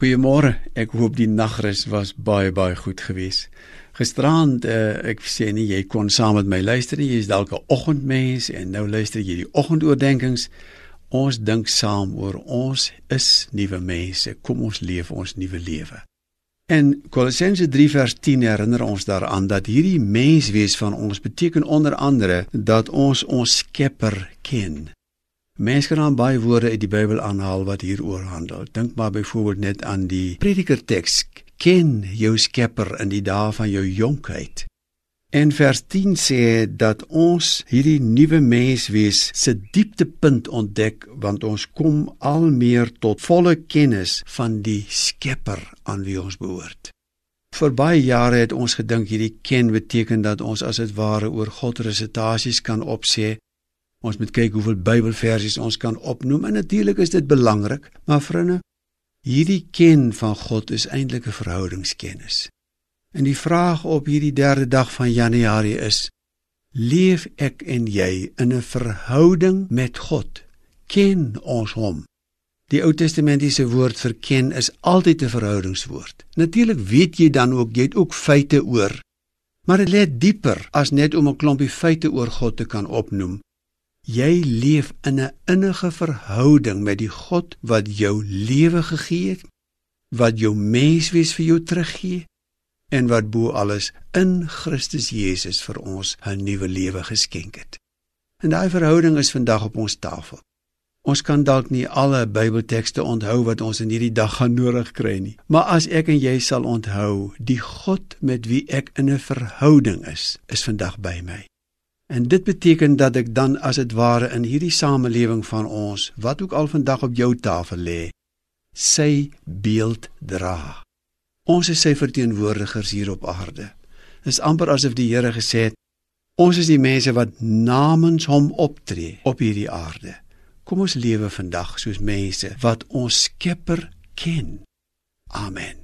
Goeiemôre. Ek hoop die nagrus was baie baie goed geweest. Gisterand, uh, ek sê nie jy kon saam met my luister nie. Jy's dalk 'n oggendmens en nou luister jy die oggendoordenkings. Ons dink saam oor ons is nuwe mense. Kom ons leef ons nuwe lewe. En Kolossense 3 vers 10 herinner ons daaraan dat hierdie menswees van ons beteken onder andere dat ons ons Skepper ken. Mense kan aan baie woorde uit die Bybel aanhaal wat hieroor handel. Dink maar byvoorbeeld net aan die Predikerteks: Ken jou Skepper in die dae van jou jonkheid. En vers 10 sê dat ons hierdie nuwe menswees se dieptepunt ontdek want ons kom al meer tot volle kennis van die Skepper aan wie ons behoort. Vir baie jare het ons gedink hierdie ken beteken dat ons as dit ware oor God resitasies kan opsê Ons moet kyk hoeveel Bybelversies ons kan opnoem en natuurlik is dit belangrik, maar vriende, hierdie ken van God is eintlik 'n verhoudingskennis. En die vraag op hierdie derde dag van Januarie is: Leef ek en jy in 'n verhouding met God? Ken ons hom? Die Ou Testamentiese woord vir ken is altyd 'n verhoudingswoord. Natuurlik weet jy dan ook jy het ook feite oor, maar dit lê dieper as net om 'n klompie feite oor God te kan opnoem. Jy leef in 'n innige verhouding met die God wat jou lewe gegee het, wat jou menswees vir jou teruggee en wat bo alles in Christus Jesus vir ons 'n nuwe lewe geskenk het. En daai verhouding is vandag op ons tafel. Ons kan dalk nie alle Bybeltekste onthou wat ons in hierdie dag gaan nodig kry nie, maar as ek en jy sal onthou, die God met wie ek in 'n verhouding is, is vandag by my. En dit beteken dat ek dan as dit ware in hierdie samelewing van ons, wat ook al vandag op jou tafel lê, sy beeld dra. Ons is sy verteenwoordigers hier op aarde. Dit is amper asof die Here gesê het, ons is die mense wat namens hom optree op hierdie aarde. Kom ons lewe vandag soos mense wat ons Skepper ken. Amen.